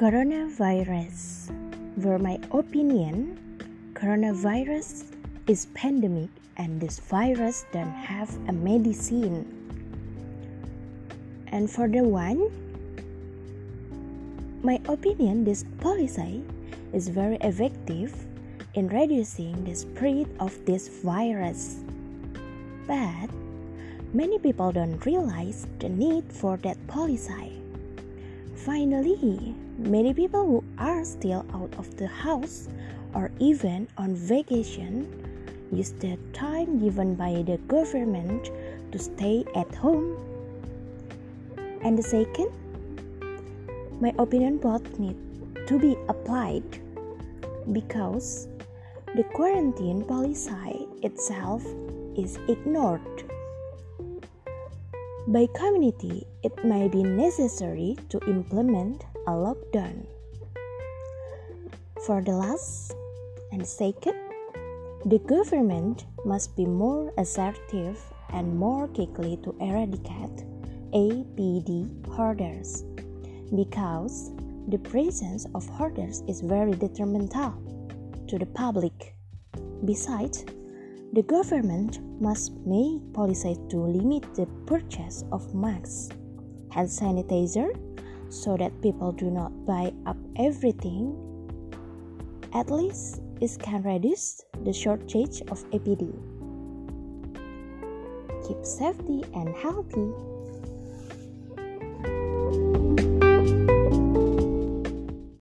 Coronavirus. For my opinion, coronavirus is pandemic and this virus don't have a medicine. And for the one, my opinion, this policy is very effective in reducing the spread of this virus. But many people don't realize the need for that policy. Finally, many people who are still out of the house or even on vacation use the time given by the government to stay at home. And the second, my opinion both need to be applied because the quarantine policy itself is ignored. By community, it may be necessary to implement a lockdown. For the last and second, the government must be more assertive and more quickly to eradicate APD hoarders because the presence of hoarders is very detrimental to the public. Besides, the government must make policies to limit the purchase of masks, hand sanitizer, so that people do not buy up everything. At least it can reduce the shortage of APD. Keep safety and healthy.